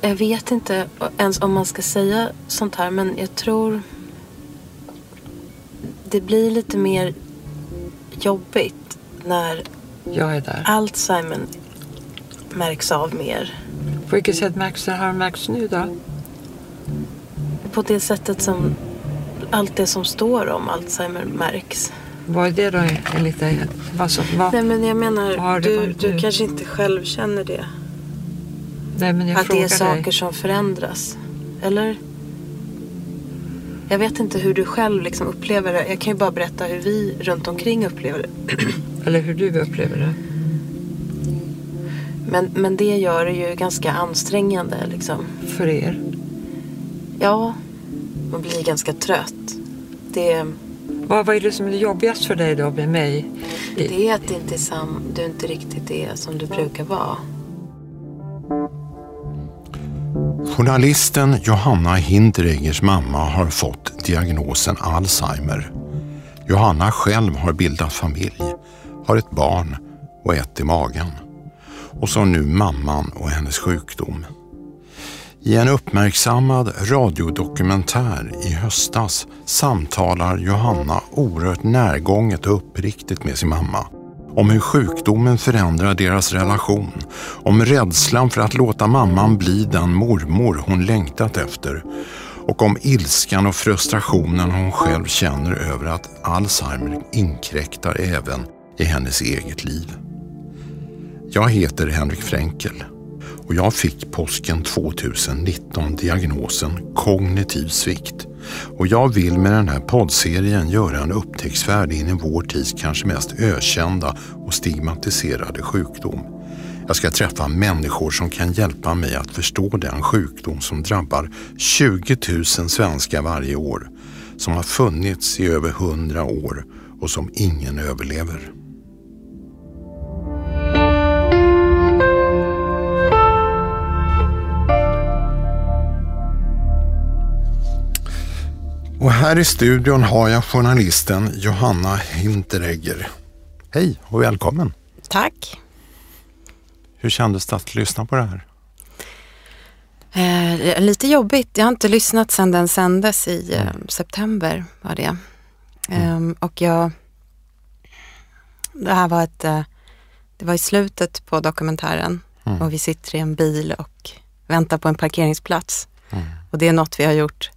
Jag vet inte ens om man ska säga sånt här men jag tror det blir lite mer jobbigt när Jag är där. Alzheimer märks av mer. På vilket sätt märks det? Har det märkts nu då? På det sättet som allt det som står om Alzheimer märks. Vad är det då enligt dig? Vad, så, vad? Nej men jag menar, du, du kanske inte själv känner det. Nej, men jag att det är saker dig. som förändras. Eller? Jag vet inte hur du själv liksom upplever det. Jag kan ju bara berätta hur vi runt omkring upplever det. Eller hur du upplever det. Men, men det gör det ju ganska ansträngande liksom. För er. Ja, man blir ganska trött. Det, Vad, vad är det som är jobbigast för dig då med mig? det är att det inte är sam, du inte riktigt är som du brukar vara. Journalisten Johanna Hintereggers mamma har fått diagnosen Alzheimer. Johanna själv har bildat familj, har ett barn och ett i magen. Och så nu mamman och hennes sjukdom. I en uppmärksammad radiodokumentär i höstas samtalar Johanna oerhört närgånget och uppriktigt med sin mamma om hur sjukdomen förändrar deras relation, om rädslan för att låta mamman bli den mormor hon längtat efter och om ilskan och frustrationen hon själv känner över att Alzheimer inkräktar även i hennes eget liv. Jag heter Henrik Fränkel och jag fick påsken 2019 diagnosen kognitiv svikt. Och jag vill med den här poddserien göra en upptäcktsfärd in i vår tids kanske mest ökända och stigmatiserade sjukdom. Jag ska träffa människor som kan hjälpa mig att förstå den sjukdom som drabbar 20 000 svenskar varje år, som har funnits i över 100 år och som ingen överlever. Och här i studion har jag journalisten Johanna Hinteregger. Hej och välkommen. Tack. Hur kändes det att lyssna på det här? Eh, lite jobbigt. Jag har inte lyssnat sedan den sändes i eh, september. var det. Ehm, och jag... Det här var ett... Eh, det var i slutet på dokumentären och vi sitter i en bil och väntar på en parkeringsplats. Och det är något vi har gjort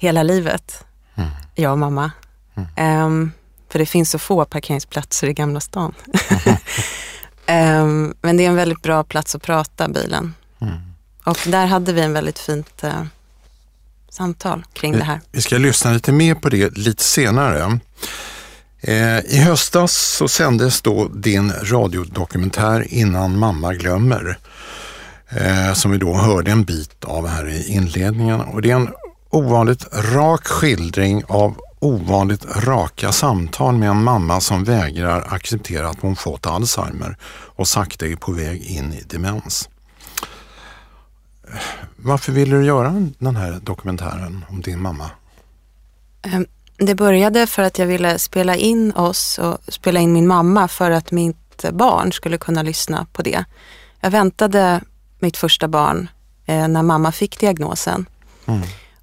hela livet, jag och mamma. Ehm, för det finns så få parkeringsplatser i Gamla stan. Ehm, men det är en väldigt bra plats att prata, bilen. Och där hade vi en väldigt fint eh, samtal kring det här. Vi ska lyssna lite mer på det lite senare. Eh, I höstas så sändes då din radiodokumentär Innan mamma glömmer. Eh, som vi då hörde en bit av här i inledningen. Och det är en ovanligt rak skildring av ovanligt raka samtal med en mamma som vägrar acceptera att hon fått Alzheimer och sakta är på väg in i demens. Varför ville du göra den här dokumentären om din mamma? Ehm, Det började för att jag ville spela in oss och spela in min mamma för att mitt barn skulle kunna lyssna på det. Jag väntade mitt första barn eh, när mamma fick diagnosen.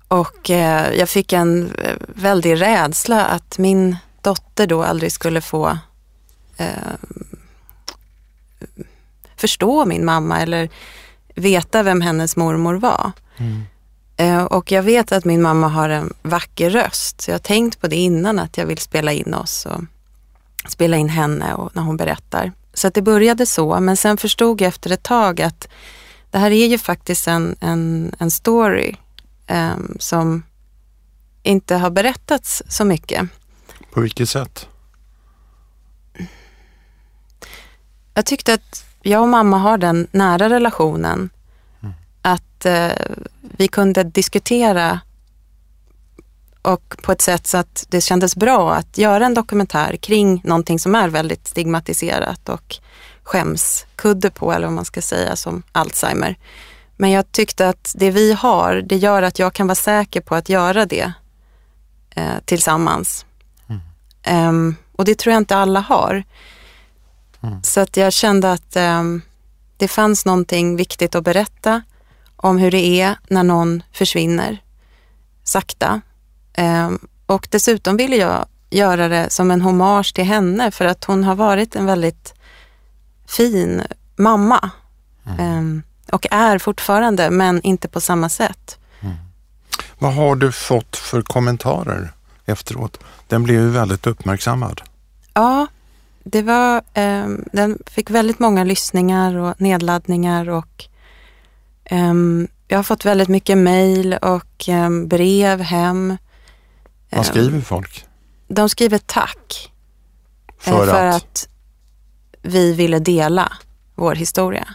Och eh, jag fick en eh, väldig rädsla att min dotter då aldrig skulle få eh, förstå min mamma eller veta vem hennes mormor var. Eh, Och jag vet att min mamma har en vacker röst. Så jag har tänkt på det innan att jag vill spela in oss och spela in henne och när hon berättar. Så att det började så, men sen förstod jag efter ett tag att det här är ju faktiskt en, en, en story ehm, som inte har berättats så mycket. På vilket sätt? Jag tyckte att jag och mamma har den nära relationen. Att eh, vi kunde diskutera och på ett sätt så att det kändes bra att göra en dokumentär kring någonting som är väldigt stigmatiserat och skämskudde på, eller vad man ska säga, som Alzheimer. Men jag tyckte att det vi har, det gör att jag kan vara säker på att göra det eh, tillsammans. Ehm, och det tror jag inte alla har. Så att jag kände att ehm, det fanns någonting viktigt att berätta om hur det är när någon försvinner sakta. Eh, och dessutom ville jag göra det som en hommage till henne för att hon har varit en väldigt fin mamma. Mm. Och är fortfarande, men inte på samma sätt. Mm. Vad har du fått för kommentarer efteråt? Den blev ju väldigt uppmärksammad. Ja, det var, eh, den fick väldigt många lyssningar och nedladdningar och eh, jag har fått väldigt mycket mejl och eh, brev hem. Vad skriver folk? De skriver tack. För, för att? att? vi ville dela vår historia.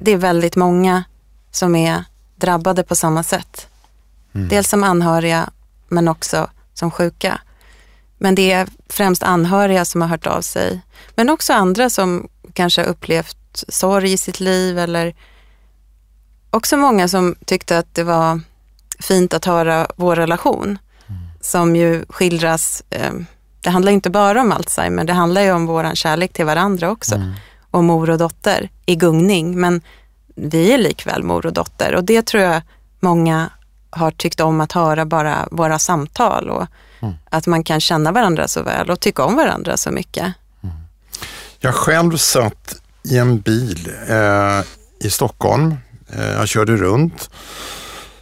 Det är väldigt många som är drabbade på samma sätt. Mm. Dels som anhöriga men också som sjuka. Men det är främst anhöriga som har hört av sig. Men också andra som kanske har upplevt sorg i sitt liv eller också många som tyckte att det var fint att höra vår relation. Mm. Som ju skildras, eh, det handlar inte bara om Alzheimer, det handlar ju om vår kärlek till varandra också. Mm. Och mor och dotter i gungning, men vi är likväl mor och dotter och det tror jag många har tyckt om att höra bara våra samtal och mm. att man kan känna varandra så väl och tycka om varandra så mycket. Mm. Jag själv satt i en bil eh, i Stockholm. Eh, jag körde runt,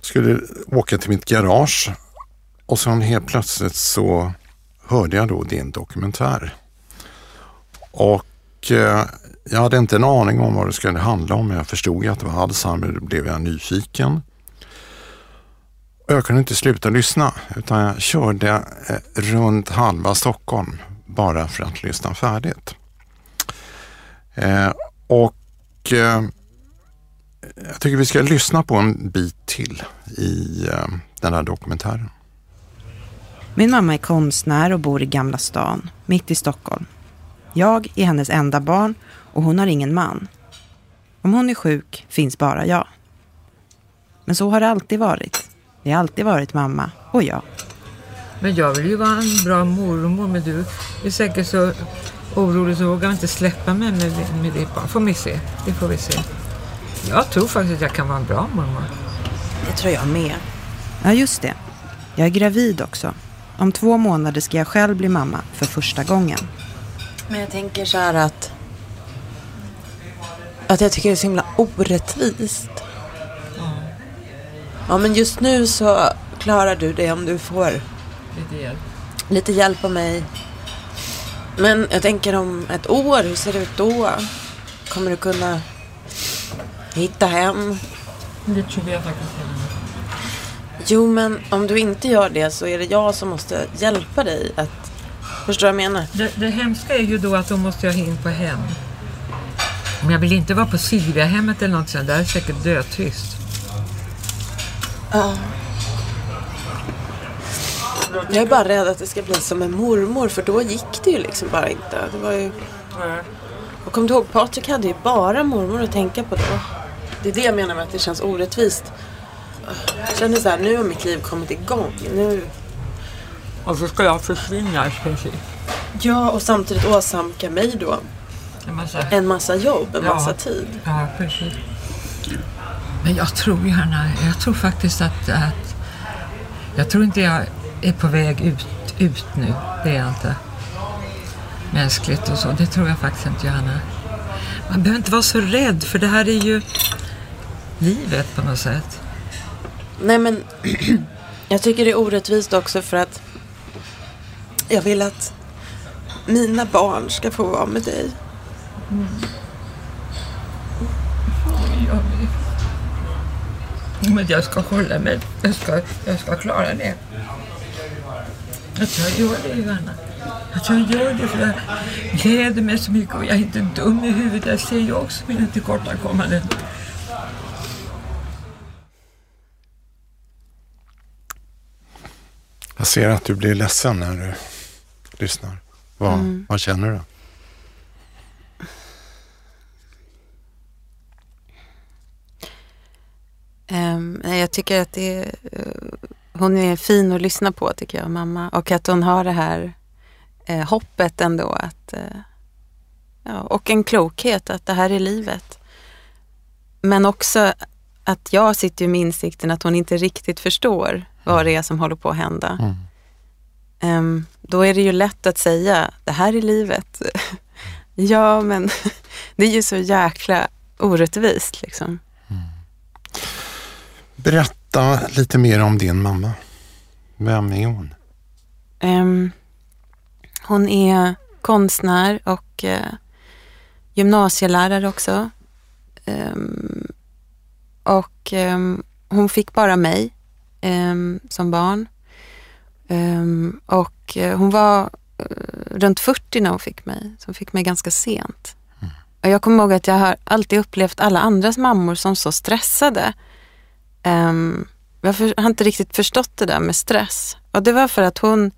skulle åka till mitt garage och sen helt plötsligt så hörde jag då din dokumentär. Och eh, jag hade inte en aning om vad det skulle handla om, men jag förstod att det var Alzheimer. Då blev jag nyfiken. Och jag kunde inte sluta lyssna utan jag körde eh, runt halva Stockholm bara för att lyssna färdigt. Eh, och eh, jag tycker vi ska lyssna på en bit till i eh, den här dokumentären. Min mamma är konstnär och bor i Gamla stan, mitt i Stockholm. Jag är hennes enda barn och hon har ingen man. Om hon är sjuk finns bara jag. Men så har det alltid varit. Det har alltid varit mamma och jag. Men jag vill ju vara en bra mormor, men du är säkert så orolig så vågar inte släppa mig med, med ditt barn. Får vi se. Det får vi se. Jag tror faktiskt att jag kan vara en bra mormor. Det tror jag med. Ja, just det. Jag är gravid också. Om två månader ska jag själv bli mamma för första gången. Men jag tänker så här att... Att jag tycker det är så himla orättvist. Ja, men just nu så klarar du det om du får lite hjälp, lite hjälp av mig. Men jag tänker om ett år, hur ser det ut då? Kommer du kunna hitta hem? Det tror jag faktiskt Jo, men om du inte gör det så är det jag som måste hjälpa dig att... Förstår du vad jag menar? Det, det hemska är ju då att då måste jag in på hem. Men jag vill inte vara på Silviahemmet eller något sånt. Där är säkert dödtyst. Ja. Jag är bara rädd att det ska bli som en mormor för då gick det ju liksom bara inte. Det var ju... Och kom du ihåg, Patrik hade ju bara mormor att tänka på då. Det är det jag menar med att det känns orättvist. Jag känner så här, nu har mitt liv kommit igång. Nu... Och så ska jag försvinna i princip. Ja, och samtidigt åsamka mig då en massa, en massa jobb, en ja. massa tid. Ja, precis. Men jag tror gärna, jag tror faktiskt att, att jag tror inte jag är på väg ut, ut nu. Det är jag inte. Mänskligt och så, det tror jag faktiskt inte gärna. Man behöver inte vara så rädd för det här är ju livet på något sätt. Nej men jag tycker det är orättvist också för att jag vill att mina barn ska få vara med dig. Mm. Men jag ska hålla mig. Jag ska, jag ska klara det. Att jag gör det, Johanna. Att jag gör det för jag gläder mig så mycket och jag är inte dum i huvudet. Jag ser ju också mina tillkortakommanden. Jag ser att du blir ledsen när du lyssnar. Vad, mm. vad känner du? Um, jag tycker att det uh, hon är fin att lyssna på tycker jag, mamma. Och att hon har det här uh, hoppet ändå. Att, uh, ja, och en klokhet att det här är livet. men också att jag sitter med insikten att hon inte riktigt förstår vad det är som håller på att hända. Mm. Ehm, då är det ju lätt att säga, det här är livet. ja, men det är ju så jäkla orättvist liksom. Berätta lite mer om din mamma. Vem är hon? Ehm, hon är konstnär och eh, gymnasielärare också. Ehm, och ehm, hon fick bara mig som barn. Och eh, hon var eh, runt 40 när hon fick mig, så hon fick mig ganska sent. Och jag kommer ihåg att jag har alltid upplevt alla andras mammor som så stressade. Ehm, jag har inte riktigt förstått det där med stress. Och det var för att hon,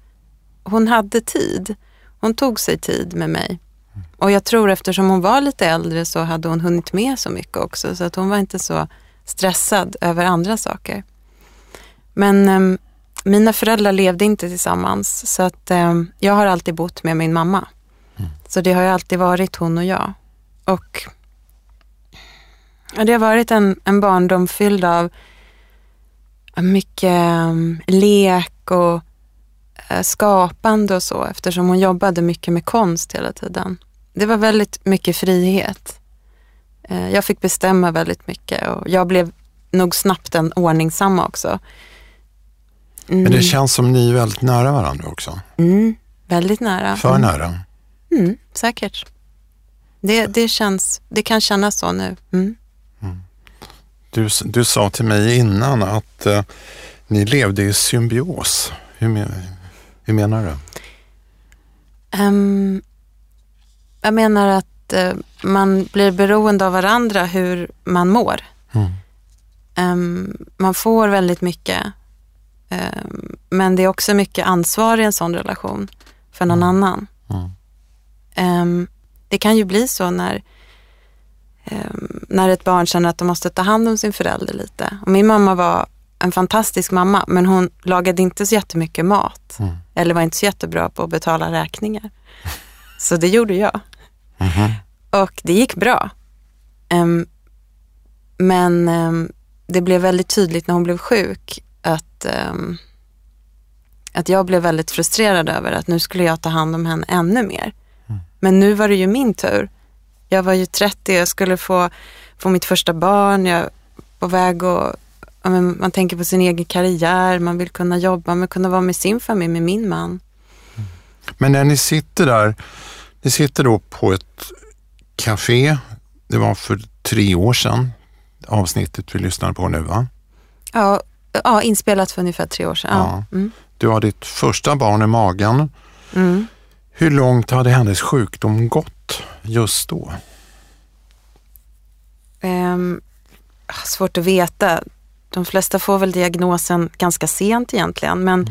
hon hade tid. Hon tog sig tid med mig. Och jag tror eftersom hon var lite äldre så hade hon hunnit med så mycket också. Så att hon var inte så stressad över andra saker. Men ehm, mina föräldrar levde inte tillsammans. Så att ehm, jag har alltid bott med min mamma. Så det har ju alltid varit hon och jag. Och det har varit en, en barndom fylld av mycket um, lek och eh, skapande och så eftersom hon jobbade mycket med konst hela tiden. Det var väldigt mycket frihet. Eh, jag fick bestämma väldigt mycket och jag blev nog snabbt en ordningsamma också. Mm, Men det känns som ni är väldigt nära varandra också. mm, väldigt nära. För Mm. nära. Mm, säkert. Det, det, känns, det kan kännas så nu. Mm. Du, du sa till mig innan att eh, ni levde i symbios. Hur, men, hur menar du? Ehm, jag menar att eh, man blir beroende av varandra hur man mår. Mm. Ehm, man får väldigt mycket. Ehm, men det är också mycket ansvar i en sån relation för någon annan. Mm. Det kan ju bli så när, när ett barn känner att de måste ta hand om sin förälder lite. Och min mamma var en fantastisk mamma, men hon lagade inte så jättemycket mat. Mm. Eller var inte så jättebra på att betala räkningar. Så det gjorde jag. Mhm. Och det gick bra. Ehm, men ehm, det blev väldigt tydligt när hon blev sjuk att, ehm, att jag blev väldigt frustrerad över att nu skulle jag ta hand om henne ännu mer. Men nu var det ju min tur. Jag var ju 30, jag skulle få, få mitt första barn, jag var på väg att ja, men man tänker på sin egen karriär, man vill kunna jobba, men kunna vara med sin familj, med min man. Men när ni sitter där, ni sitter då på ett café. Det var för tre år sedan, avsnittet vi lyssnar på nu va? Ja, ja inspelat för ungefär tre år sedan. Ja. Mm. Du har ditt första barn i magen. Mm. Hur långt hade hennes sjukdom gått just då? Ehm, svårt att veta. De flesta får väl diagnosen ganska sent egentligen, men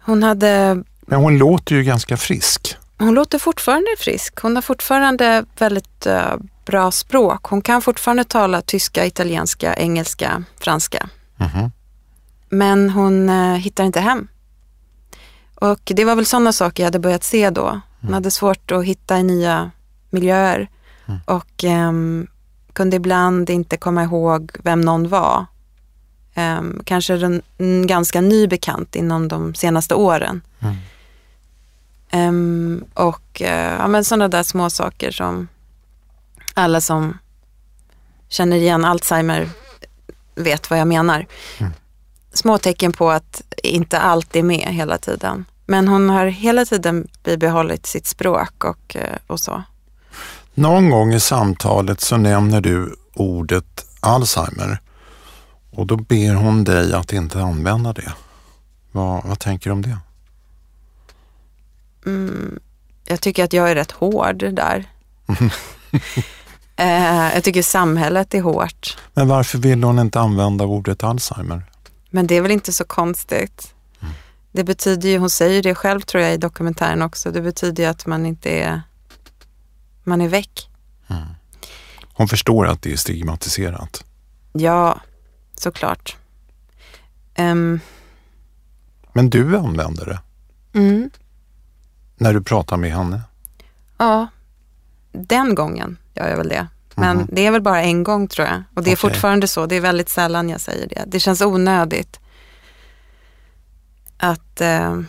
hon hade Men hon låter ju ganska frisk. Hon låter fortfarande frisk. Hon har fortfarande väldigt eh, bra språk. Hon kan fortfarande tala tyska, italienska, engelska, franska. Mhm. Men hon eh, hittar inte hem. Och det var väl sådana saker jag hade börjat se då. Hon hade svårt att hitta i nya miljöer och ehm, kunde ibland inte komma ihåg vem någon var. Ehm, kanske en, en ganska ny bekant inom de senaste åren. Mm. Ehm, och eh, ja, men sådana där små saker som alla som känner igen Alzheimer vet vad jag menar. Små tecken på att inte allt är med hela tiden. Men hon har hela tiden bibehållit sitt språk och, eh, och så. Någon gång i samtalet så nämner du ordet Alzheimer och då ber hon dig att inte använda det. Vad, vad tänker du om det? Mm, jag tycker att jag är rätt hård där. eh, jag tycker samhället är hårt. Men varför vill hon inte använda ordet Alzheimer? Men det är väl inte så konstigt. Det betyder ju, hon säger det själv tror jag i dokumentären också, det betyder ju att man inte är, man är väck. Hon förstår att det är stigmatiserat. Ja, såklart. Ehm, Men du använder det mm, när du pratar med henne. ja, den gången gör jag väl det. Men Mhm. det är väl bara en gång tror jag. Och det är fortfarande så. Det är väldigt sällan jag säger det. Det känns onödigt att eh,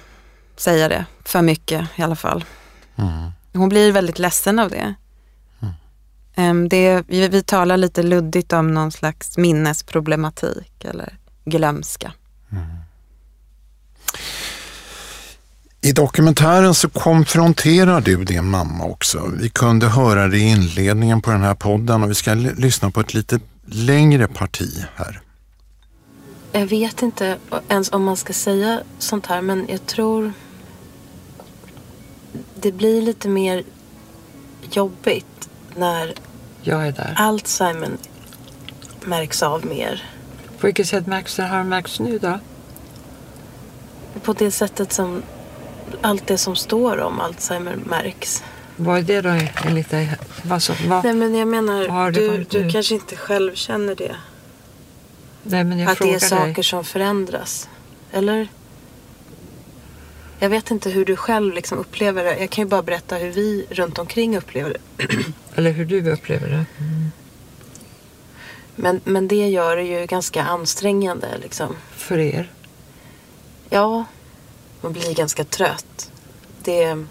säga det för mycket i alla fall. Mm. Hon blir väldigt ledsen av det. Em, det vi, vi talar lite luddigt om någon slags minnesproblematik eller glömska. I dokumentären så konfronterar du din mamma också. Vi kunde höra det i inledningen på den här podden och vi ska lyssna på ett lite längre parti här. Jag vet inte ens om man ska säga sånt här men jag tror det blir lite mer jobbigt när Jag är där. Alzheimer märks av mer. På vilket sätt märks det? Har det märkts nu då? På det sättet som allt det som står om Alzheimer märks. Vad är det då enligt dig? Vad, så, vad? Nej men jag menar, du, du kanske inte själv känner det. Nej, att det är saker dig. som förändras. Eller? Jag vet inte hur du själv liksom upplever det. Jag kan ju bara berätta hur vi runt omkring upplever det. Eller hur du upplever det. Men, men det gör det ju ganska ansträngande liksom. För er. Ja, man blir ganska trött. Det,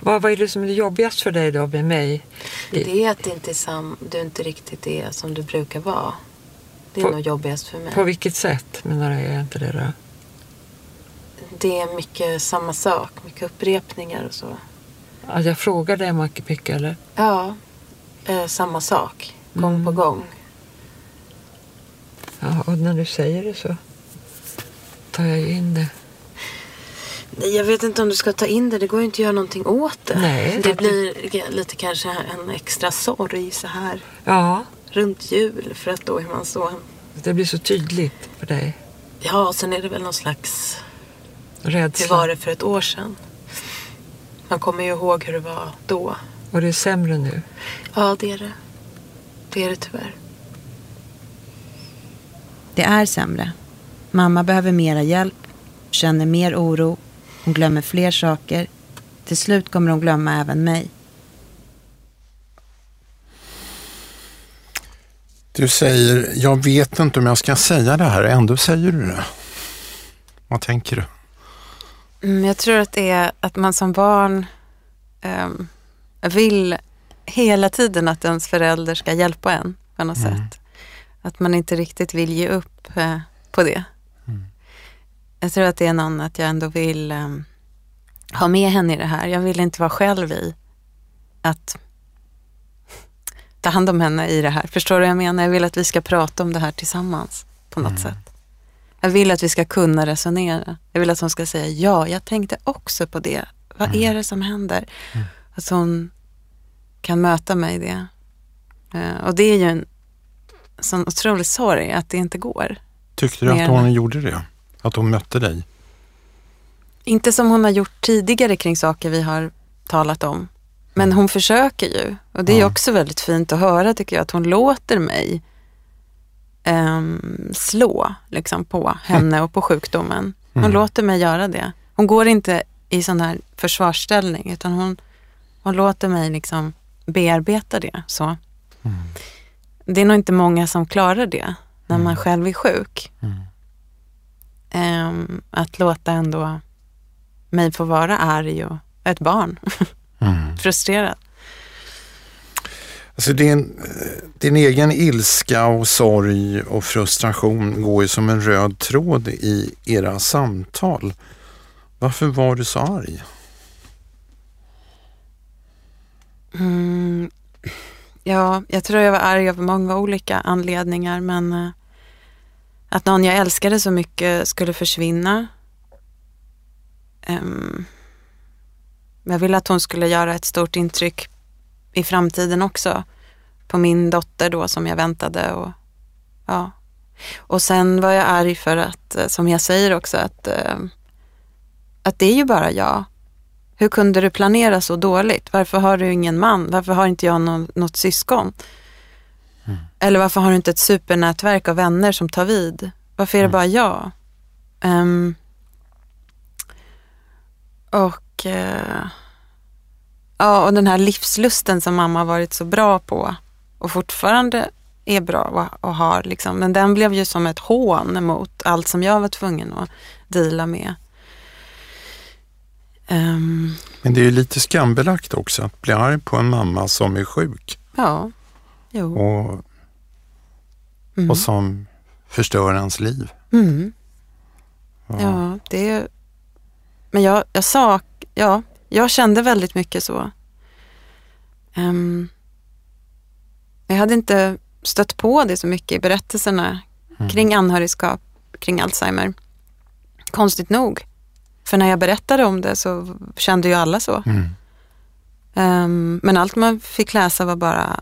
Vad, vad är det som är jobbigast för dig då med mig? Det är att det inte är sam, du inte riktigt är som du brukar vara. Det är På- nog jobbigast för mig. På vilket sätt menar jag är inte det då? Det är mycket samma sak, mycket upprepningar och så. Att jag frågar dig mycket, mycket eller? Ja, eh, samma sak. Gång Mm. på gång. Ja, och när du säger det så tar jag ju in det. Jag vet inte om du ska ta in det. Det går ju inte att göra någonting åt det. Nej, det det- blir lite kanske en extra sorg så här Ja, runt jul. För att då är man så... det blir så tydligt för dig. Ja, och sen är det väl någon slags... Hur Rädsla. var det för ett år sedan? Man kommer ju ihåg hur det var då. Och det är sämre nu. Ja, det är det. Det är det tyvärr. Det är sämre. Mamma behöver mera hjälp, känner mer oro, hon glömmer fler saker. Till slut kommer hon glömma även mig. Du säger, jag vet inte om jag ska säga det här, ändå säger du det. Vad tänker du? Mm, jag tror att det är att man som barn ehm, vill hela tiden att ens förälder ska hjälpa en på något sätt. Att man inte riktigt vill ge upp eh, på det. Jag tror att det är någon att jag ändå vill ehm, ha med henne i det här. Jag vill inte vara själv i att ta hand om henne i det här. Förstår du vad jag menar? Jag vill att vi ska prata om det här tillsammans på något sätt. Jag vill att vi ska kunna resonera. Jag vill att hon ska säga ja, jag tänkte också på det. Vad är det som händer? Att hon kan möta mig i det. Eh, och det är ju en sån otrolig sorg att det inte går. Tyckte du att hon gjorde det? Att hon mötte dig? Inte som hon har gjort tidigare kring saker vi har talat om. Men hon försöker ju. Och det är Ja. också väldigt fint att höra tycker jag. Att hon låter mig ehm, slå liksom, på henne och på sjukdomen. Hon Mm. låter mig göra det. Hon går inte i sån här försvarsställning utan hon, hon låter mig liksom bearbeta det. Så. Det är nog inte många som klarar det när man själv är sjuk. Ehm, att låta ändå mig få vara arg och ett barn, Mm. frustrerad. Alltså din, din egen ilska och sorg och frustration går ju som en röd tråd i era samtal. Varför var du så arg? Mm, ja, jag tror jag var arg av många olika anledningar men eh, att någon jag älskade så mycket skulle försvinna. Ehm, jag ville att hon skulle göra ett stort intryck i framtiden också på min dotter då som jag väntade och ja. Och sen var jag arg för att, eh, som jag säger också, att, eh, att det är ju bara jag. Hur kunde du planera så dåligt? Varför har du ingen man? Varför har inte jag någon, något syskon? Eller varför har du inte ett supernätverk av vänner som tar vid? Varför är det bara jag? Ehm, och, eh, ja, och den här livslusten som mamma varit så bra på och fortfarande är bra och, och har. Liksom. Men den blev ju som ett hån mot allt som jag var tvungen att dela med. Um, Men det är ju lite skambelagt också att bli arg på en mamma som är sjuk. Ja, jo. Och, mm. och som förstör ens liv. Mm. Ja. ja, det är... Men jag, jag sa, ja, jag kände väldigt mycket så. Um, jag hade inte stött på det så mycket i berättelserna mm. kring anhörigskap, kring Alzheimer. Konstigt nog. För när jag berättade om det så kände ju alla så. Mm. Um, men allt man fick läsa var bara,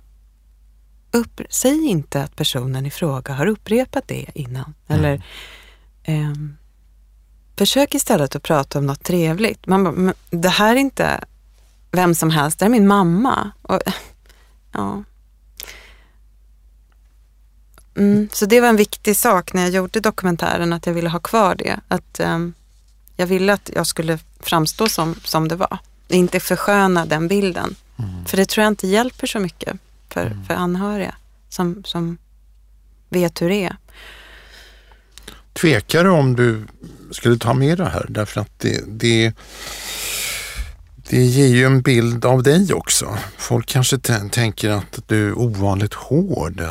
upp, säg inte att personen i fråga har upprepat det innan. Mm. Eller um, försök istället att prata om något trevligt. Man bara, det här är inte vem som helst, det är min mamma. Och, ja. Mm, så det var en viktig sak när jag gjorde dokumentären, att jag ville ha kvar det. Att um, Jag ville att jag skulle framstå som, som det var. Inte försköna den bilden. Mm. För det tror jag inte hjälper så mycket för, mm. för anhöriga som, som vet hur det är. Tvekar du om du skulle ta med det här? Därför att det, det, det ger ju en bild av dig också. Folk kanske tänker att du är ovanligt hård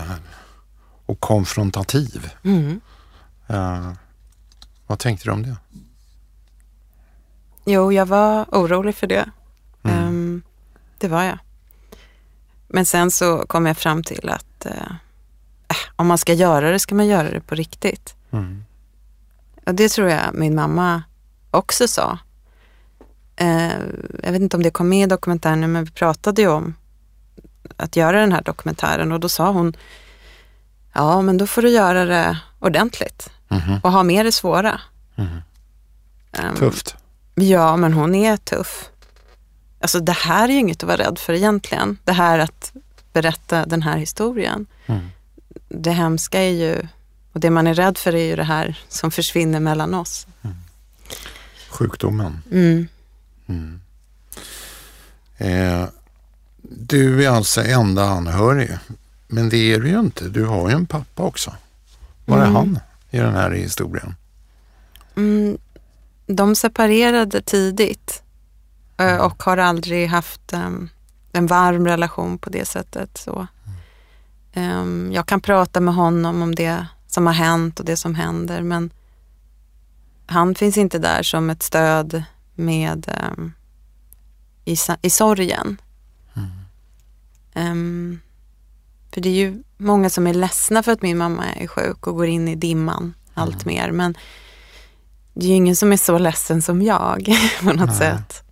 och konfrontativ. Mm. Uh, vad tänkte du om det? Jo, jag var orolig för det. Mm. Um, det var jag. Men sen så kom jag fram till att uh, om man ska göra det ska man göra det på riktigt. Mm. Och det tror jag min mamma också sa. Uh, jag vet inte om det kom med i dokumentären men vi pratade ju om att göra den här dokumentären och då sa hon Ja, men då får du göra det ordentligt mm. och ha med det svåra. Mm. Um, Tufft. Ja, men hon är tuff. Alltså det här är ju inget att vara rädd för egentligen. Det här att berätta den här historien. Mm. Det hemska är ju, och det man är rädd för är ju det här som försvinner mellan oss. Mm. Sjukdomen. Mm. mm. Eh, du är alltså enda anhörig men det är du ju inte. Du har ju en pappa också. Var är mm. han i den här historien? Mm, de separerade tidigt eh, mm. och har aldrig haft um, en varm relation på det sättet. Så. Um, jag kan prata med honom om det som har hänt och det som händer men han finns inte där som ett stöd med um, i, i sorgen. Um, för det är ju många som är ledsna för att min mamma är sjuk och går in i dimman mm. allt mer. Men det är ju ingen som är så ledsen som jag på något Nej. sätt.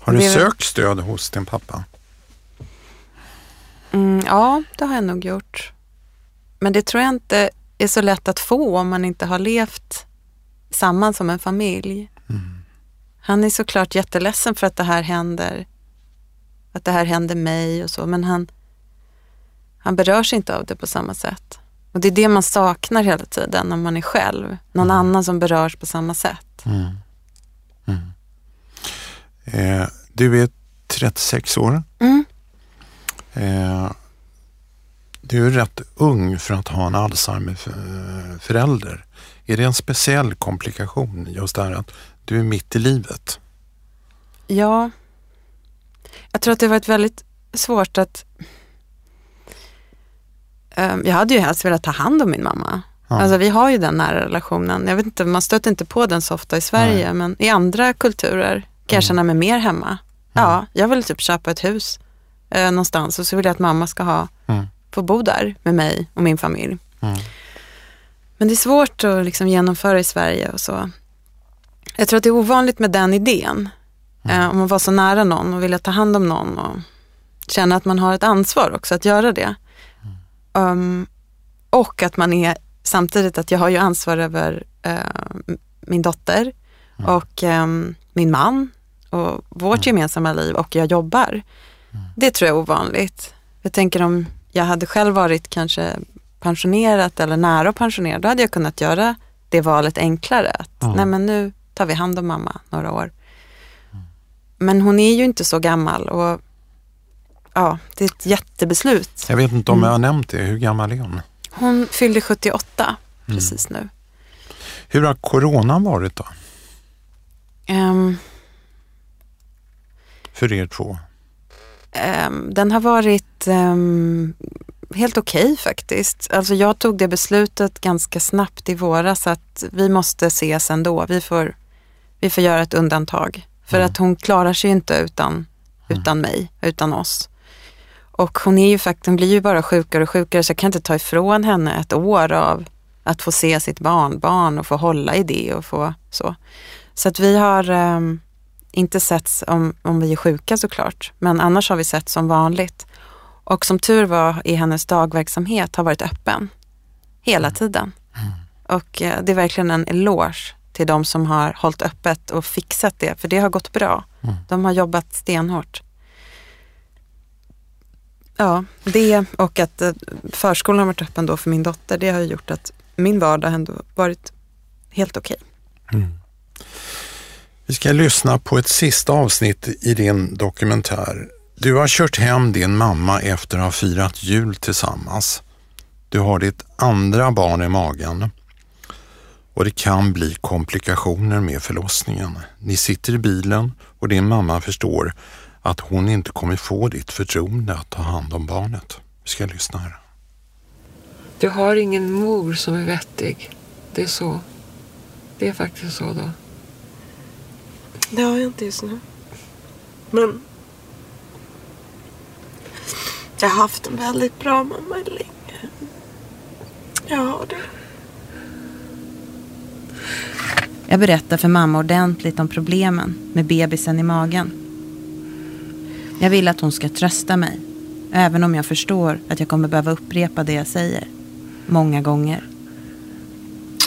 Har du det... sökt stöd hos din pappa? Mm, ja, det har jag nog gjort. Men det tror jag inte är så lätt att få om man inte har levt samman som en familj. Mm. Han är såklart jätteledsen för att det här händer. Att det här händer mig och så, men han, han berörs inte av det på samma sätt. Och det är det man saknar hela tiden när man är själv. Någon mm. annan som berörs på samma sätt. Mm. Mm. Eh, du är 36 år. Mm. Eh, du är rätt ung för att ha en Alzheimer-förälder. Är det en speciell komplikation just det här att du är mitt i livet? Ja, jag tror att det har varit väldigt svårt att Ehm, jag hade ju helst velat ta hand om min mamma. Ja. Alltså vi har ju den nära relationen. Jag vet inte, man stöter inte på den så ofta i Sverige, Nej. men i andra kulturer kan jag känna mig mer hemma. Mm. Ja, jag vill typ köpa ett hus eh, någonstans och så vill jag att mamma ska ha, mm. Få bo där med mig och min familj. Mm. Men det är svårt att liksom genomföra i Sverige och så. Jag tror att det är ovanligt med den idén. Mm. Eh, om man var så nära någon och ville ta hand om någon och känna att man har ett ansvar också att göra det. Um, och att man är samtidigt att jag har ju ansvar över uh, min dotter mm. och um, min man och vårt mm. gemensamma liv och jag jobbar. Mm. Det tror jag är ovanligt. Jag tänker om jag hade själv varit kanske pensionerat eller nära att pensionera, då hade jag kunnat göra det valet enklare. Att, Nej men nu tar vi hand om mamma några år. Mm. Men hon är ju inte så gammal och ja, det är ett jättebeslut. Jag vet inte om jag har nämnt det. Hur gammal är hon? Hon fyllde 78 precis nu. Hur har coronan varit då? Ehm, För er två? Ehm, den har varit ehm, helt okej faktiskt. Alltså jag tog det beslutet ganska snabbt i våras att vi måste ses ändå. Vi får, vi får göra ett undantag. För att hon klarar sig inte utan, utan mig, utan oss. Och hon, är ju fakt- hon blir ju bara sjukare och sjukare så jag kan inte ta ifrån henne ett år av att få se sitt barnbarn och få hålla i det och få så. Så att vi har ehm, inte setts om, om vi är sjuka såklart, men annars har vi sett som vanligt. Och som tur var i hennes dagverksamhet har varit öppen hela tiden. Och eh, det är verkligen en eloge till de som har hållit öppet och fixat det, för det har gått bra. De har jobbat stenhårt. Ja, det och att eh, förskolan har varit öppen då för min dotter, det har gjort att min vardag ändå varit helt okej. Vi ska lyssna på ett sista avsnitt i din dokumentär. Du har kört hem din mamma efter att ha firat jul tillsammans. Du har ditt andra barn i magen och det kan bli komplikationer med förlossningen. Ni sitter i bilen och din mamma förstår att hon inte kommer få ditt förtroende att ta hand om barnet. Vi ska lyssna här. Du har ingen mor som är vettig. Det är så. Det är faktiskt så då. Det har jag inte just nu. Men jag har haft en väldigt bra mamma länge. Jag har det. Jag berättar för mamma ordentligt om problemen med bebisen i magen. Jag vill att hon ska trösta mig, även om jag förstår att jag kommer behöva upprepa det jag säger. Många gånger.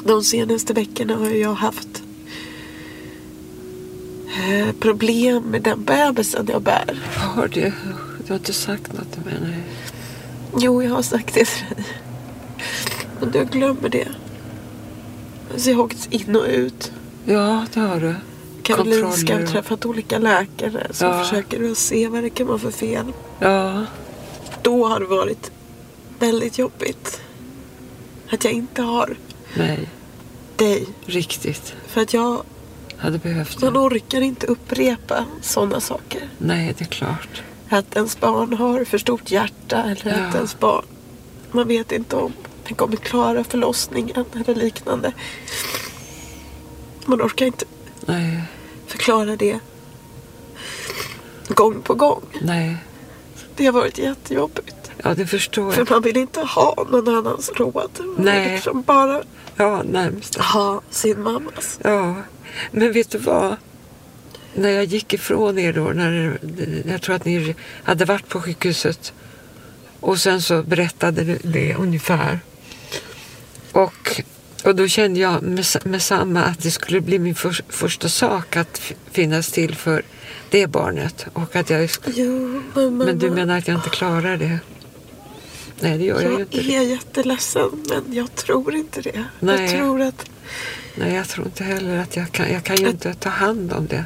De senaste veckorna har jag haft problem med den bebisen jag bär. Har det? Du har inte sagt något till mig? Nej. Jo, jag har sagt det till dig. Men du glömmer det. Så jag har åkt in och ut. Ja, det har du. Karolinska har träffat olika läkare som Ja. försöker att se vad det kan vara för fel. Ja, Då har det varit väldigt jobbigt. Att jag inte har nej. dig. Riktigt. För att jag, Hade behövt man det. orkar inte upprepa sådana saker. Nej, det är klart. Att ens barn har för stort hjärta eller att Ja. ens barn, man vet inte om den kommer klara förlossningen eller liknande. Man orkar inte Nej, förklara det gång på gång. nej. Det har varit jättejobbigt. Ja, det förstår För jag. man vill inte ha någon annans råd. Man vill Nej. Liksom bara Ja, ha sin mammas. Ja, men vet du vad? När jag gick ifrån er då, när jag tror att ni hade varit på sjukhuset och sen så berättade du det ungefär. Och, och då kände jag med, med samma att det skulle bli min för, första sak att finnas till för det barnet. Och att jag, Jo, men men du menar att jag inte klarar det? Nej, det gör jag ju jag inte. är jätteledsen men jag tror inte det. Nej. Jag tror att Nej, jag tror inte heller att jag kan. Jag kan ju inte ta hand om det.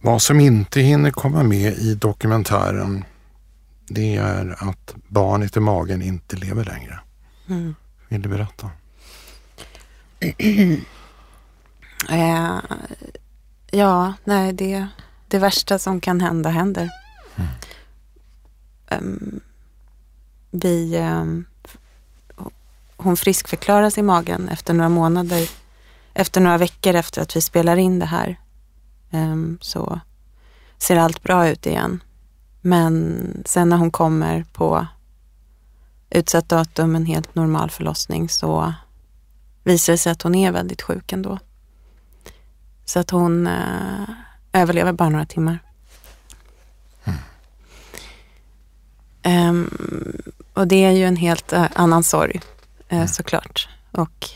Vad som inte hinner komma med i dokumentären det är att barnet i magen inte lever längre. Mm. Vill du berätta? Eh, ja, nej, det, det värsta som kan hända händer um, vi, um, hon friskförklaras i magen efter några månader, efter några veckor efter att vi spelar in det här. Um, så ser allt bra ut igen. Men sen när hon kommer på utsatt datum, en helt normal förlossning, så visar det sig att hon är väldigt sjuk ändå. Så att hon eh, överlever bara några timmar. Och det är ju en helt eh, annan sorg eh, såklart. Och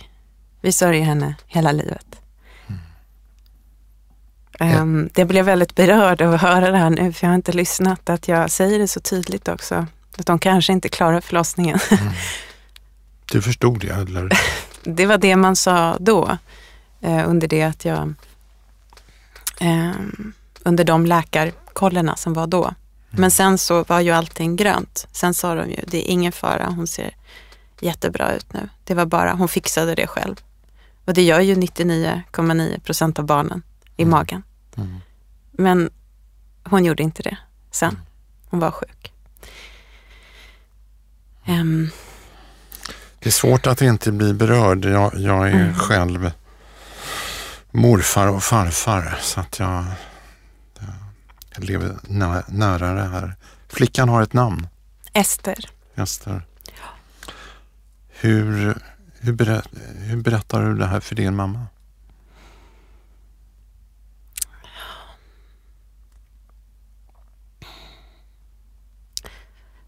vi sörjer henne hela livet. Ehm, det blev väldigt berörd av att höra det här nu, för jag har inte lyssnat, att jag säger det så tydligt också. Att de kanske inte klarar förlossningen. Du förstod det, eller? Det var det man sa då. eh, under det att jag, eh, under de läkarkollerna som var då. Men sen så var ju allting grönt. Sen sa de ju, det är ingen fara, hon ser jättebra ut nu. Det var bara, hon fixade det själv. Och det gör ju 99,9 procent av barnen i magen. Mm. Men hon gjorde inte det sen. Hon var sjuk. Ehm, Det är svårt att inte bli berörd. Jag, jag är Mm. själv morfar och farfar så att jag, jag lever nä, nära det här. Flickan har ett namn, Ester. Ester. Hur, hur, berä, hur berättar du det här för din mamma?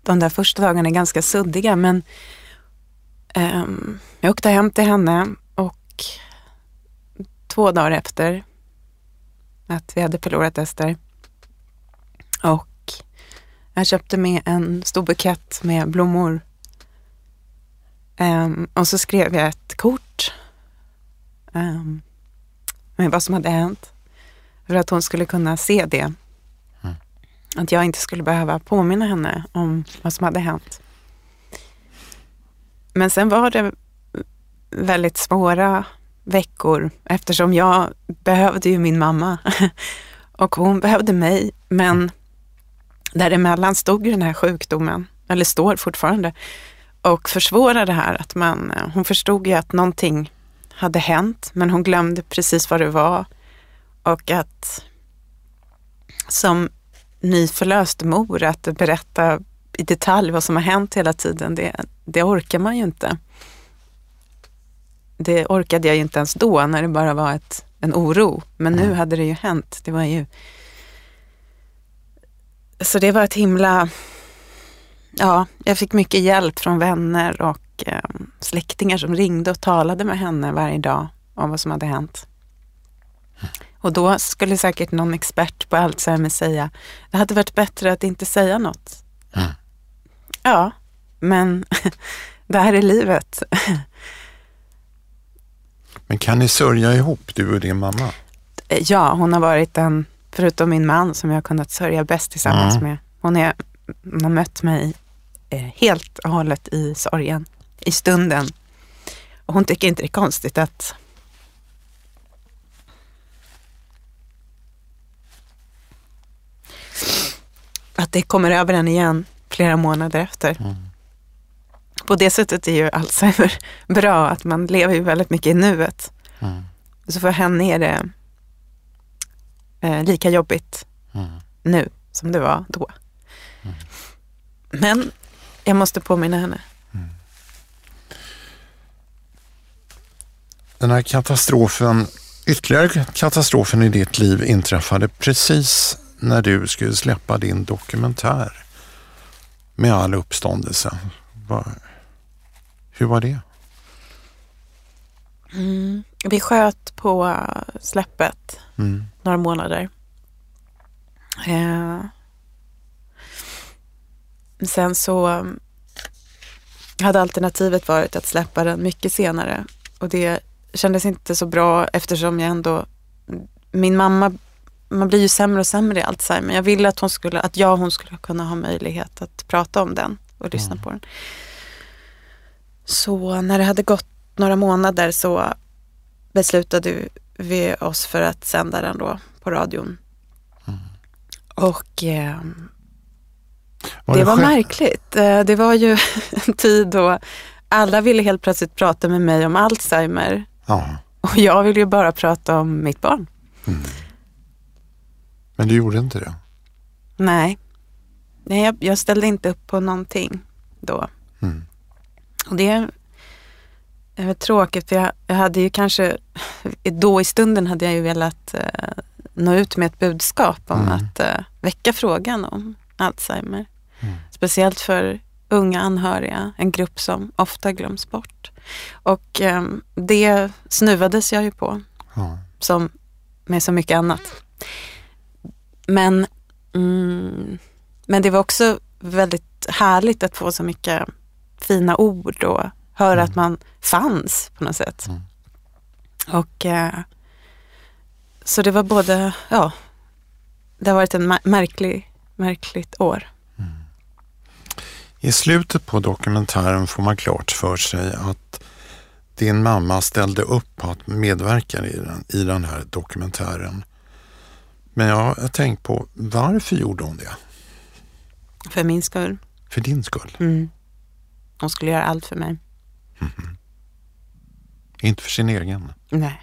de där första dagarna är ganska suddiga men ehm, jag åkte hem till henne och två dagar efter att vi hade förlorat Ester och jag köpte med en stor bukett med blommor Ehm, och så skrev jag ett kort um, med vad som hade hänt för att hon skulle kunna se det att jag inte skulle behöva påminna henne om vad som hade hänt. Men sen var det väldigt svåra veckor eftersom jag behövde ju min mamma och hon behövde mig. Men däremellan stod ju den här sjukdomen, eller står fortfarande, och försvårade det här att man, hon förstod ju att någonting hade hänt men hon glömde precis vad det var och att som nyförlöst mor att berätta i detalj vad som har hänt hela tiden, det, det orkar man ju inte. Det orkade jag ju inte ens då när det bara var ett, en oro. Men nu hade det ju hänt. Det var ju... Så det var ett himla... Ja, jag fick mycket hjälp från vänner och eh, släktingar som ringde och talade med henne varje dag om vad som hade hänt. Och då skulle säkert någon expert på Alzheimer säga, det hade varit bättre att inte säga något. Mm. Ja, men det här är livet. Men kan ni sörja ihop, du och din mamma? Ja, hon har varit den, förutom min man, som jag har kunnat sörja bäst tillsammans Mm. med. Hon, är, hon har mött mig eh, helt och hållet i sorgen, i stunden. Och hon tycker inte det är konstigt att att det kommer över en igen flera månader efter. Mm. På det sättet är ju Alzheimer bra, att man lever ju väldigt mycket i nuet. Mm. Så för henne är det eh, lika jobbigt Mm. nu som det var då. Men jag måste påminna henne. Den här katastrofen, ytterligare katastrofen i ditt liv inträffade precis när du skulle släppa din dokumentär med all uppståndelse. Va- Hur var det? Vi sköt på släppet Mm. några månader. Eh, sen så mm, hade alternativet varit att släppa den mycket senare. Och det kändes inte så bra eftersom jag ändå, min mamma, man blir ju sämre och sämre i Alzheimer. Jag ville att, hon skulle, att jag och hon skulle kunna ha möjlighet att prata om den och lyssna på den. Så när det hade gått några månader så beslutade vi oss för att sända den då på radion. Och eh, det, var själv- märkligt. Eh, det var ju en tid då alla ville helt plötsligt prata med mig om Alzheimer Ja, och jag ville ju bara prata om mitt barn. men du gjorde inte det. Nej, Nej jag, jag ställde inte upp på någonting då. Mm. Och det är väl tråkigt för jag, jag hade ju kanske, då i stunden hade jag ju velat eh, nå ut med ett budskap om Mm. att eh, väcka frågan om Alzheimer. Mm. Speciellt för unga anhöriga, en grupp som ofta glöms bort. Och eh, det snuvades jag ju på Ja. som med så mycket annat. Men, mm, men det var också väldigt härligt att få så mycket fina ord och höra att man fanns på något sätt. Mm. Och eh, så det var både, ja, det har varit en märklig, märkligt år. I slutet på dokumentären får man klart för sig att din mamma ställde upp på att medverka i den, i den här dokumentären. Men jag har tänkt på varför gjorde hon det? För min skull. För din skull, Mm. Hon skulle göra allt för mig. Inte för sin egen. Nej.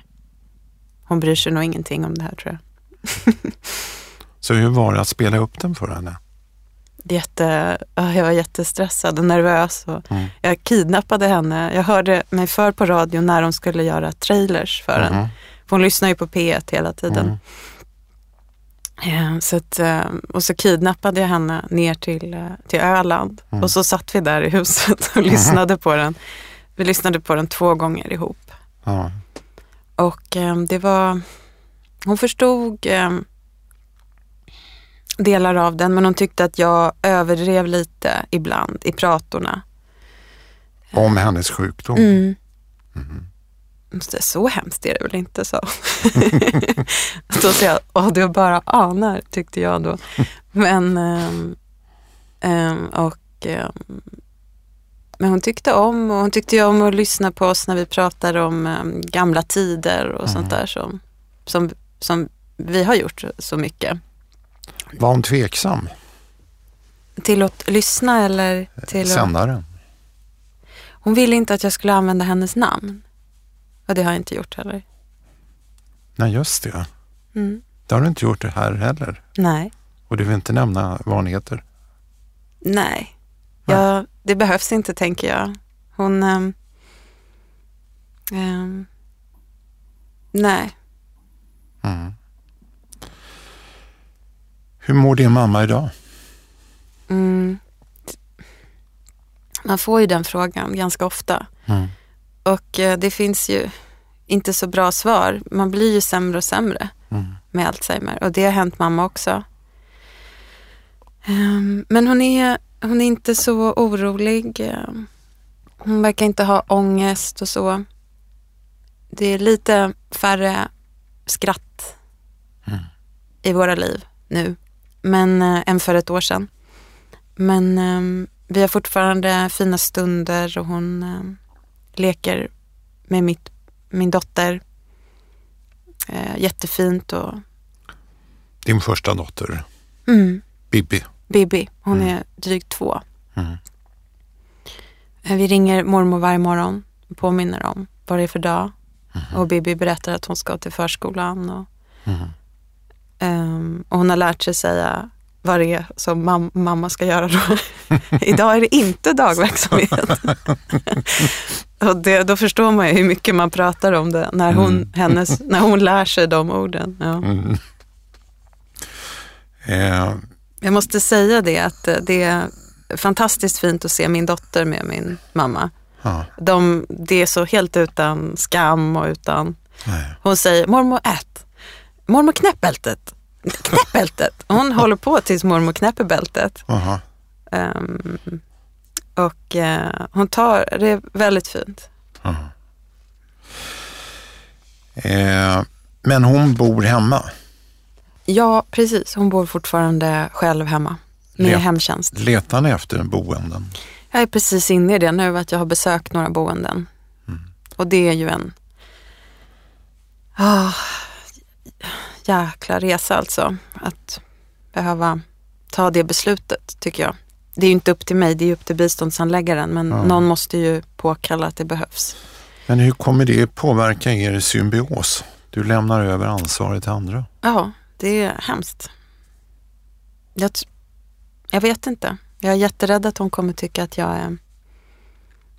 Hon bryr sig nog ingenting om det här tror jag. Så hur var det att spela upp den för henne? Jätte, ja, jag var jättestressad och nervös. Och Mm. Jag kidnappade henne. Jag hörde mig för på radio när de skulle göra trailers för den. Mhm. För hon lyssnar ju på P1 hela tiden. Mm. Eh, Så att, eh, och så kidnappade jag henne ner till, eh, till Öland. Mm. Och så satt vi där i huset och lyssnade på den. Vi lyssnade på den två gånger ihop. Ja. Och eh, det var, hon förstod eh, delar av den men hon tyckte att jag överdrev lite ibland i pratorna. Om hennes sjukdom. Mm. Mhm. Så, så hemskt är det väl inte så. då sa jag, åh du bara anar tyckte jag då. Men, ehm, och, ehm, men hon tyckte om och hon tyckte om att lyssna på oss när vi pratade om ehm, gamla tider och sånt där som, som, som vi har gjort så mycket. Var hon tveksam, Till att lyssna eller till att... sändaren? Hon ville inte att jag skulle använda hennes namn. Och det har jag inte gjort heller. Nej, just det. Mm. Det har du inte gjort det här heller. Nej. Och du vill inte nämna vad hon heter. Nej, ja, det behövs inte tänker jag. Hon... ehm, ehm, nej, Mm. Hur mår din mamma idag? mm, man får ju den frågan ganska ofta. Mm. Och eh, det finns ju inte så bra svar. Man blir ju sämre och sämre Mm. med Alzheimer. Och det har hänt mamma också. Ehm, men hon är, hon är inte så orolig. Hon verkar inte ha ångest och så. Det är lite färre skratt Mm. i våra liv nu. Men, äh, än för ett år sedan. Men ehm, vi har fortfarande fina stunder och hon ehm, leker med mitt, min dotter. Eh, jättefint och Din första dotter, mm, Bibi. Bibi, hon Mm. är drygt två. Mm. Eh, Vi ringer mormor varje morgon och påminner om vad det är för dag. Mhm. Och Bibi berättar att hon ska till förskolan. Och, ehm, och hon har lärt sig säga vad det är som mam- mamma ska göra då. Idag är det inte dagverksamhet. och det, då förstår man ju hur mycket man pratar om det när hon, Mm. hennes, när hon lär sig de orden. Ja. Mm. Eh, Jag måste säga det att eh, det är fantastiskt fint att se min dotter med min mamma. ja, De, det är så helt utan skam och utan... nej. Hon säger mormor ät. Mormor knäpp bältet. Knäpp bältet. Hon håller på tills mormor knäpper bältet. Ehm, och eh, hon tar, det är väldigt fint. Eh, men hon bor hemma. Ja, precis. Hon bor fortfarande själv hemma med Let- hemtjänst. Letar ni efter boenden? Jag är precis inne i det nu att jag har besökt några boenden. Och det är ju en ah, jäkla resa alltså. Att behöva ta det beslutet tycker jag. Det är ju inte upp till mig, det är upp till biståndsanläggaren. Men Ja. någon måste ju påkalla att det behövs. Men hur kommer det påverka er symbios? Du lämnar över ansvaret till andra. Ja, det är hemskt. Jag, jag vet inte. Jag är jätterädd att hon kommer tycka att jag eh,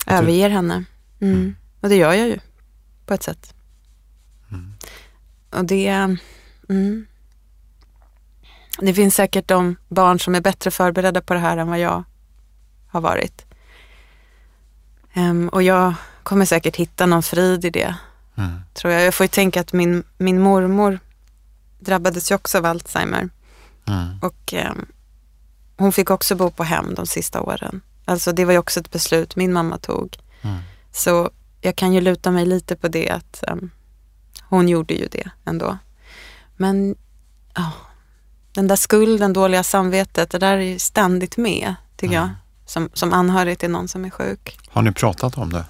överger henne. Mm. Och det gör jag ju på ett sätt. Mm. Och det... Mm. Det finns säkert de barn som är bättre förberedda på det här än vad jag har varit. Ehm, och jag kommer säkert hitta någon frid i det, Mm. tror jag. Jag får ju tänka att min, min mormor drabbades ju också av Alzheimer. Mm. Och ehm, hon fick också bo på hem de sista åren. Alltså det var ju också ett beslut min mamma tog. Mm. Så jag kan ju luta mig lite på det att ehm, hon gjorde ju det ändå. Men ja, den där skulden, dåliga samvetet, det där är ständigt med, tycker jag. Som, som anhörig till någon som är sjuk. Har ni pratat om det?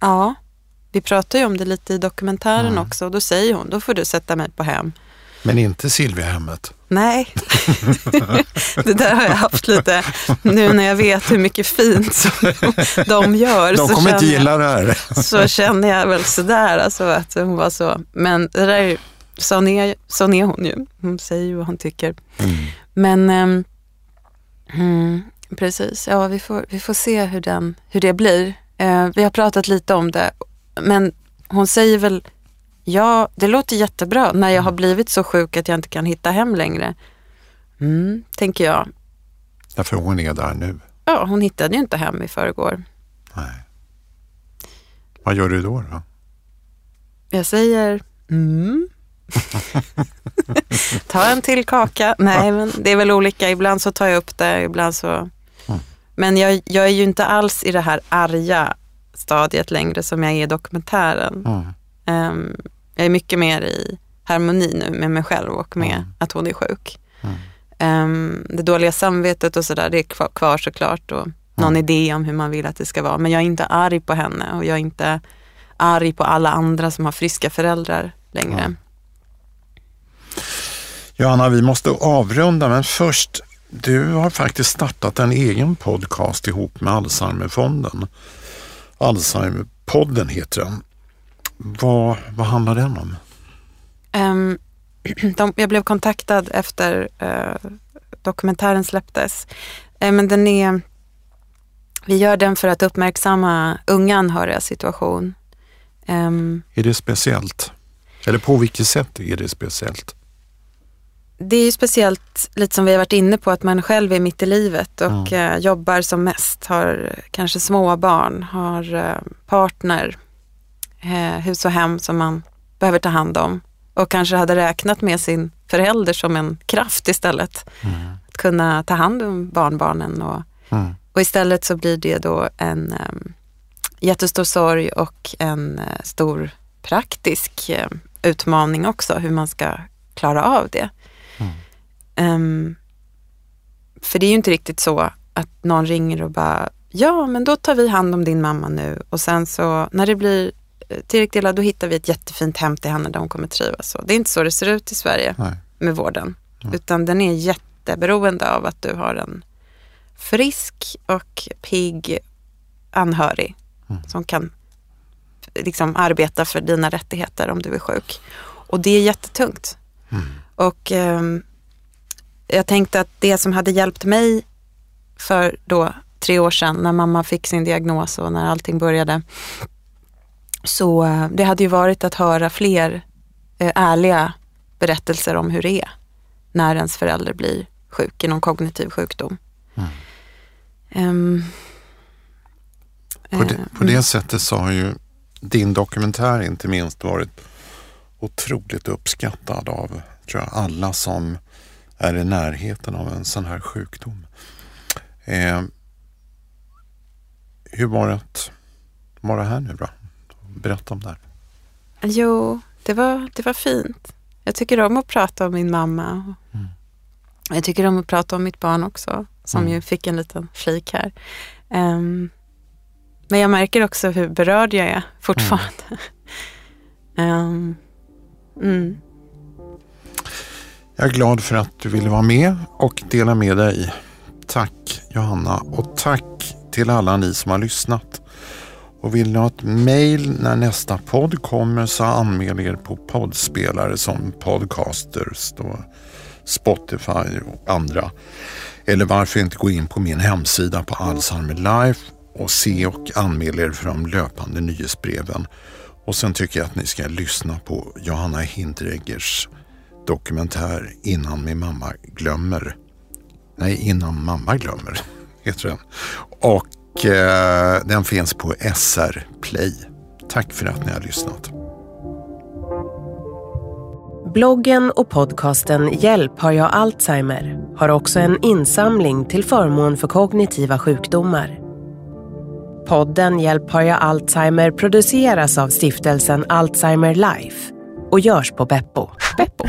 Ja, vi pratar ju om det lite i dokumentären också. Och då säger hon, då får du sätta mig på hem. Men inte Silviahemmet? Nej, det där har jag haft lite nu när jag vet hur mycket fint som de gör. De kommer inte jag- gilla det här. så känner jag väl sådär, alltså att hon var så. Men det där, är- sån är, sån är hon ju. Hon säger ju vad hon tycker. Mm. Men mm, precis, ja vi får, vi får se hur, den, hur det blir. Eh, vi har pratat lite om det, men hon säger väl, ja det låter jättebra när jag har blivit så sjuk att jag inte kan hitta hem längre. Mm, tänker jag. Därför hon är där nu. Ja, hon hittade ju inte hem i förrgår. Nej. Vad gör du då? då? Jag säger mm. Ta en till kaka. Nej, men det är väl olika. Ibland så tar jag upp det, ibland så... Men jag, jag är ju inte alls i det här arga stadiet längre som jag är i dokumentären. Mm. Ehm, jag är mycket mer i harmoni nu med mig själv och med Mm. att hon är sjuk. Ehm, det dåliga samvetet och sådär, det är kvar, kvar såklart. Och någon idé om hur man vill att det ska vara. Men jag är inte arg på henne och jag är inte arg på alla andra som har friska föräldrar längre. Johanna, vi måste avrunda, men först, du har faktiskt startat en egen podcast ihop med Alzheimerfonden. Alzheimerpodden heter den. Vad, vad handlar den om? Ehm, de, jag blev kontaktad efter eh, dokumentären släpptes. Eh, men den är, vi gör den för att uppmärksamma unga anhörigas situation. Ehm, Är det speciellt? Eller på vilket sätt är det speciellt? Det är ju speciellt, lite som vi har varit inne på, att man själv är mitt i livet och eh, jobbar som mest, har kanske små barn, har eh, partner, eh, hus och hem som man behöver ta hand om och kanske hade räknat med sin förälder som en kraft istället. Att kunna ta hand om barnbarnen och, Mm. och istället så blir det då en um, jättestor sorg och en eh, stor praktisk eh, utmaning också, hur man ska klara av det. Ehm, för det är ju inte riktigt så att någon ringer och bara, ja men då tar vi hand om din mamma nu och sen så när det blir eh, tillräckligt illa då hittar vi ett jättefint hem till henne där hon kommer trivas. Så det är inte så det ser ut i Sverige Nej. med vården. Utan den är jätteberoende av att du har en frisk och pigg anhörig som kan liksom arbeta för dina rättigheter om du är sjuk. Och det är jättetungt. Och ehm, jag tänkte att det som hade hjälpt mig för då tre år sedan när mamma fick sin diagnos och när allting började. Så eh, det hade ju varit att höra fler eh, ärliga berättelser om hur det är när ens förälder blir sjuk i någon kognitiv sjukdom. Ehm, På det, eh, på det sättet så har ju din dokumentär inte minst varit otroligt uppskattad av tror jag, alla som är i närheten av en sån här sjukdom. Eh, hur var det att vara här nu då? Berätta om det här. Jo, det var, det var fint. Jag tycker om att prata om min mamma. Jag tycker om att prata om mitt barn också, som ju fick en liten flik här. Ehm, men jag märker också hur berörd jag är fortfarande. Mm. Jag är glad för att du ville vara med och dela med dig. Tack Johanna och tack till alla ni som har lyssnat. Och vill ni ha ett mail när nästa podd kommer så anmäl er på poddspelare som Podcasters, då Spotify och andra. Eller varför inte gå in på min hemsida på Alzheimer Life och se och anmäl er för de löpande nyhetsbreven. Och sen tycker jag att ni ska lyssna på Johanna Hindreggers dokumentär Innan min mamma glömmer. Nej, Innan mamma glömmer heter den. Och eh, den finns på SR Play. Tack för att ni har lyssnat. Bloggen och podcasten Hjälp har jag Alzheimer har också en insamling till förmån för kognitiva sjukdomar. Podden Hjälp har jag Alzheimer produceras av stiftelsen Alzheimer Life och görs på Beppo. Beppo.